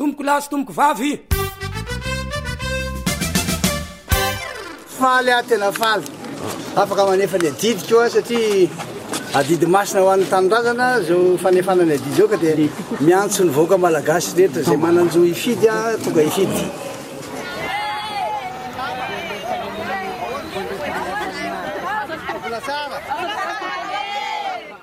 Tompoko lahy sy tompoko vavy. Faly aho tena faly. Afaka manefa ny adidiko aho satria adidy masina ho an'ny tanindrazana zao fanefana ny adidy zao ka dia miantso ny vahoaka malagasy rehetra zay mananjo hifidy a tonga hifidy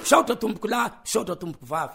Misaotra tompokolahy, misaotra tompoko vavy.